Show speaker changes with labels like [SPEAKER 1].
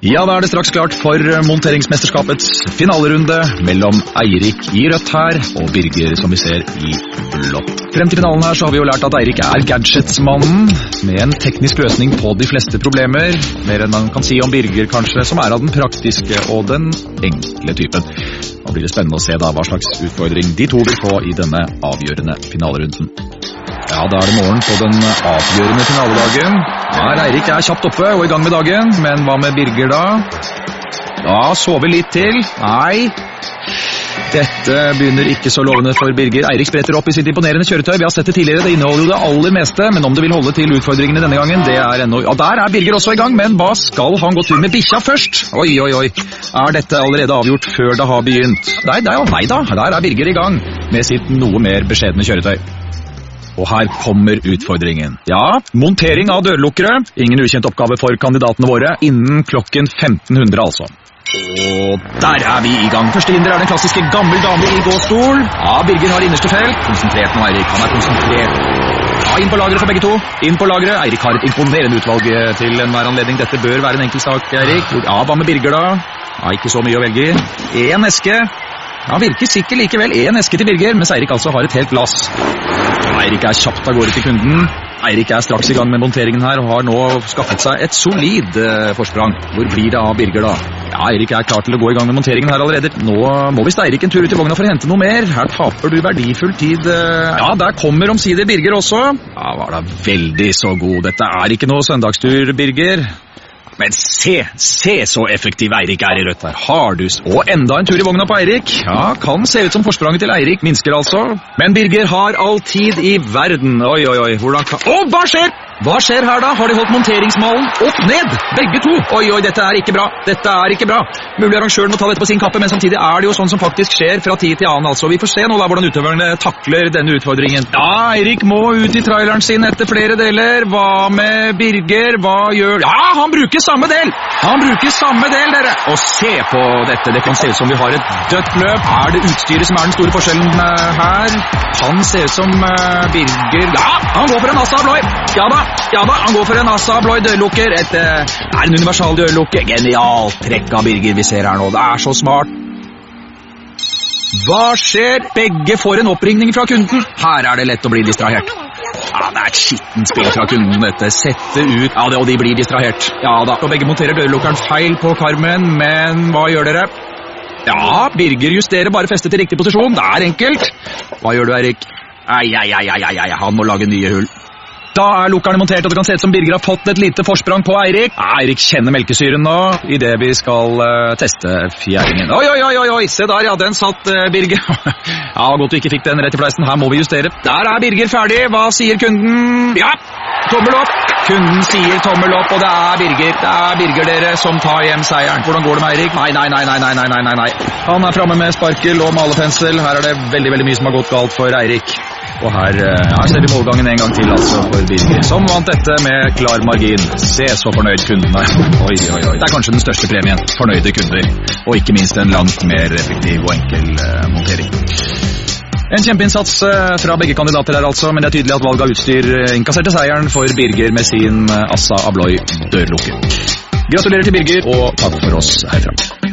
[SPEAKER 1] Ja, da er det straks klart for monteringsmesterskapets finalerunde mellom Eirik i rødt her og Birger, som vi ser, i blått. Frem til finalen her så har vi jo lært at Eirik er gadgetsmannen, med en teknisk løsning på de fleste problemer. Mer enn man kan si om Birger, kanskje, som er av den praktiske og den enkle typen. Nå blir det spennende å se da hva slags utfordring de to vil få i denne avgjørende finalerunden. Ja, da er det morgen på den avgjørende finaledagen. Her Eirik er kjapt oppe og i gang med dagen, men hva med Birger da? Ja, sove litt til. Nei. Dette begynner ikke så lovende for Birger. Eirik spretter opp i sitt imponerende kjøretøy. Vi har sett det tidligere, det inneholder jo det aller meste, men om det vil holde til utfordringene denne gangen, det er ennå Ja, der er Birger også i gang, men hva skal han gå tur med bikkja først? Oi, oi, oi. Er dette allerede avgjort før det har begynt? Nei, nei, nei da, der er Birger i gang med sitt noe mer beskjedne kjøretøy. Og her kommer utfordringen. Ja, montering av dørlukkere. Ingen ukjent oppgave for kandidatene våre. Innen klokken 1500, altså. Og der er vi i gang. Første hinder er den klassiske gammel dame i gåstol. Ja, Birger har innerste felt. Konsentrert nå, Eirik. Han er konsentrert. Ja, Inn på lageret for begge to. Inn på lageret. Eirik har et imponerende utvalg eh, til enhver anledning. Dette bør være en enkel sak, Eirik. Ja, hva med Birger, da? Ja, Ikke så mye å velge i. Én eske. Ja, Virker sikker likevel. Én eske til Birger, mens Eirik altså har et helt glass. Eirik er kjapt av gårde til kunden. Eirik er straks i gang med monteringen her og har nå skaffet seg et solid eh, forsprang. Hvor blir det av Birger, da? Ja, Eirik er klar til å gå i gang med monteringen her allerede. Nå må visst Eirik en tur ut i vogna for å hente noe mer. Her taper du verdifull tid. eh. Ja, der kommer omsider Birger også. Ja, var da veldig så god. Dette er ikke noe søndagstur, Birger. Men se, se så effektiv Eirik er i rødt her. Har du Og enda en tur i vogna på Eirik. Ja, kan se ut som forspranget til Eirik minsker altså. Men Birger har all tid i verden. Oi, oi, oi, hvordan kan Å, hva skjer? Hva skjer her da? Har de holdt monteringsmålen opp ned? Begge to? Oi, oi, dette er ikke bra. Dette er ikke bra. Mulig arrangøren må ta dette på sin kappe, men samtidig er det jo sånn som faktisk skjer fra tid til annen, altså. Vi får se nå da hvordan utøverne takler denne utfordringen. Ja, Eirik må ut i traileren sin etter flere deler. Hva med Birger? Hva gjør Ja, han bruker samme del! Han bruker samme del, dere! Og se på dette. Det kan se ut som vi har et dødt løp. Er det utstyret som er den store forskjellen eh, her? Han ser ut som eh, Birger Ja, han går for en Assa Abloy! Ja da, ja da, han går for en Assa Abloy dørlukker. Et, eh, er en universal dørlukke. Genialt trekk av Birger vi ser her nå. Det er så smart. Hva skjer? Begge får en oppringning fra kunden. Her er det lett å bli distrahert. Ja, Det er et skittent spill fra kunden, dette. Sette ut Ja, det, og de blir distrahert. Ja da. Og begge monterer dørlukkeren feil på karmen, men hva gjør dere? Ja, Birger justerer bare festet til riktig posisjon. Det er enkelt. Hva gjør du, Erik? Ai, ai, ai, ai, ai, han må lage nye hull. Da er lukkerne montert, og det kan se ut som Birger har fått et lite forsprang på Eirik. Ah, Eirik kjenner melkesyren nå idet vi skal uh, teste fjæringen. Oi, oi, oi, oi, se der, ja. Den satt, uh, Birger. ja, Godt du ikke fikk den rett i fleisen. Her må vi justere. Der er Birger ferdig. Hva sier kunden? Ja, tommel opp. Kunden sier tommel opp, og det er Birger. Det er Birger, dere, som tar hjem seieren. Hvordan går det med Eirik? Nei, nei, nei, nei, nei, nei, nei. nei. Han er framme med sparkel og malerpensel. Her er det veldig, veldig mye som har gått galt for Eirik. Og her, eh, her ser vi målgangen en gang til, altså, for Birger. Som vant dette med klar margin. Se så fornøyd kunden er. Oi, oi, oi. Det er kanskje den største premien. Fornøyde kunder. Og ikke minst en langt mer effektiv og enkel eh, montering. En kjempeinnsats eh, fra begge kandidater her, altså, men det er tydelig at valg av utstyr eh, innkasserte seieren for Birger med sin eh, Assa Abloy dørlukke. Gratulerer til Birger, og takk for oss herfra.